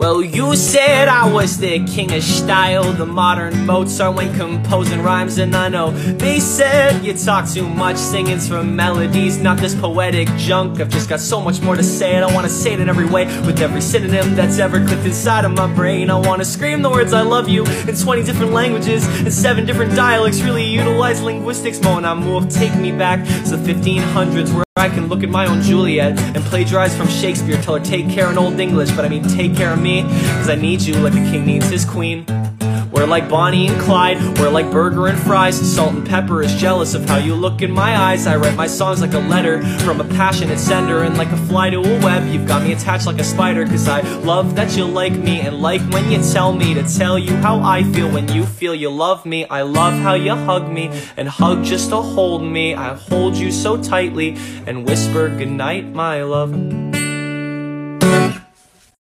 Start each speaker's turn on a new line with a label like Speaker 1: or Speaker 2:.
Speaker 1: Well, you said I was the king of style, the modern Mozart when composing rhymes, and I know they said you talk too much, singing's for melodies, not this poetic junk. I've just got so much more to say, and I wanna say it in every way, with every synonym that's ever clicked inside of my brain. I wanna scream the words I love you in 20 different languages and seven different dialects, really utilize linguistics, Mon amour, take me back. To the 1500s where I can look at my own Juliet and plagiarize from Shakespeare, tell her take care in Old English, but I mean take care of me, cause I need you like a king needs his queen. We're like Bonnie and Clyde, we're like burger and fries. Salt and pepper is jealous of how you look in my eyes. I write my songs like a letter from a passionate sender, and like a fly to a web, you've got me attached like a spider. Cause I love that you like me, and like when you tell me to tell you how I feel when you feel you love me. I love how you hug me, and hug just to hold me. I hold you so tightly, and whisper goodnight, my love.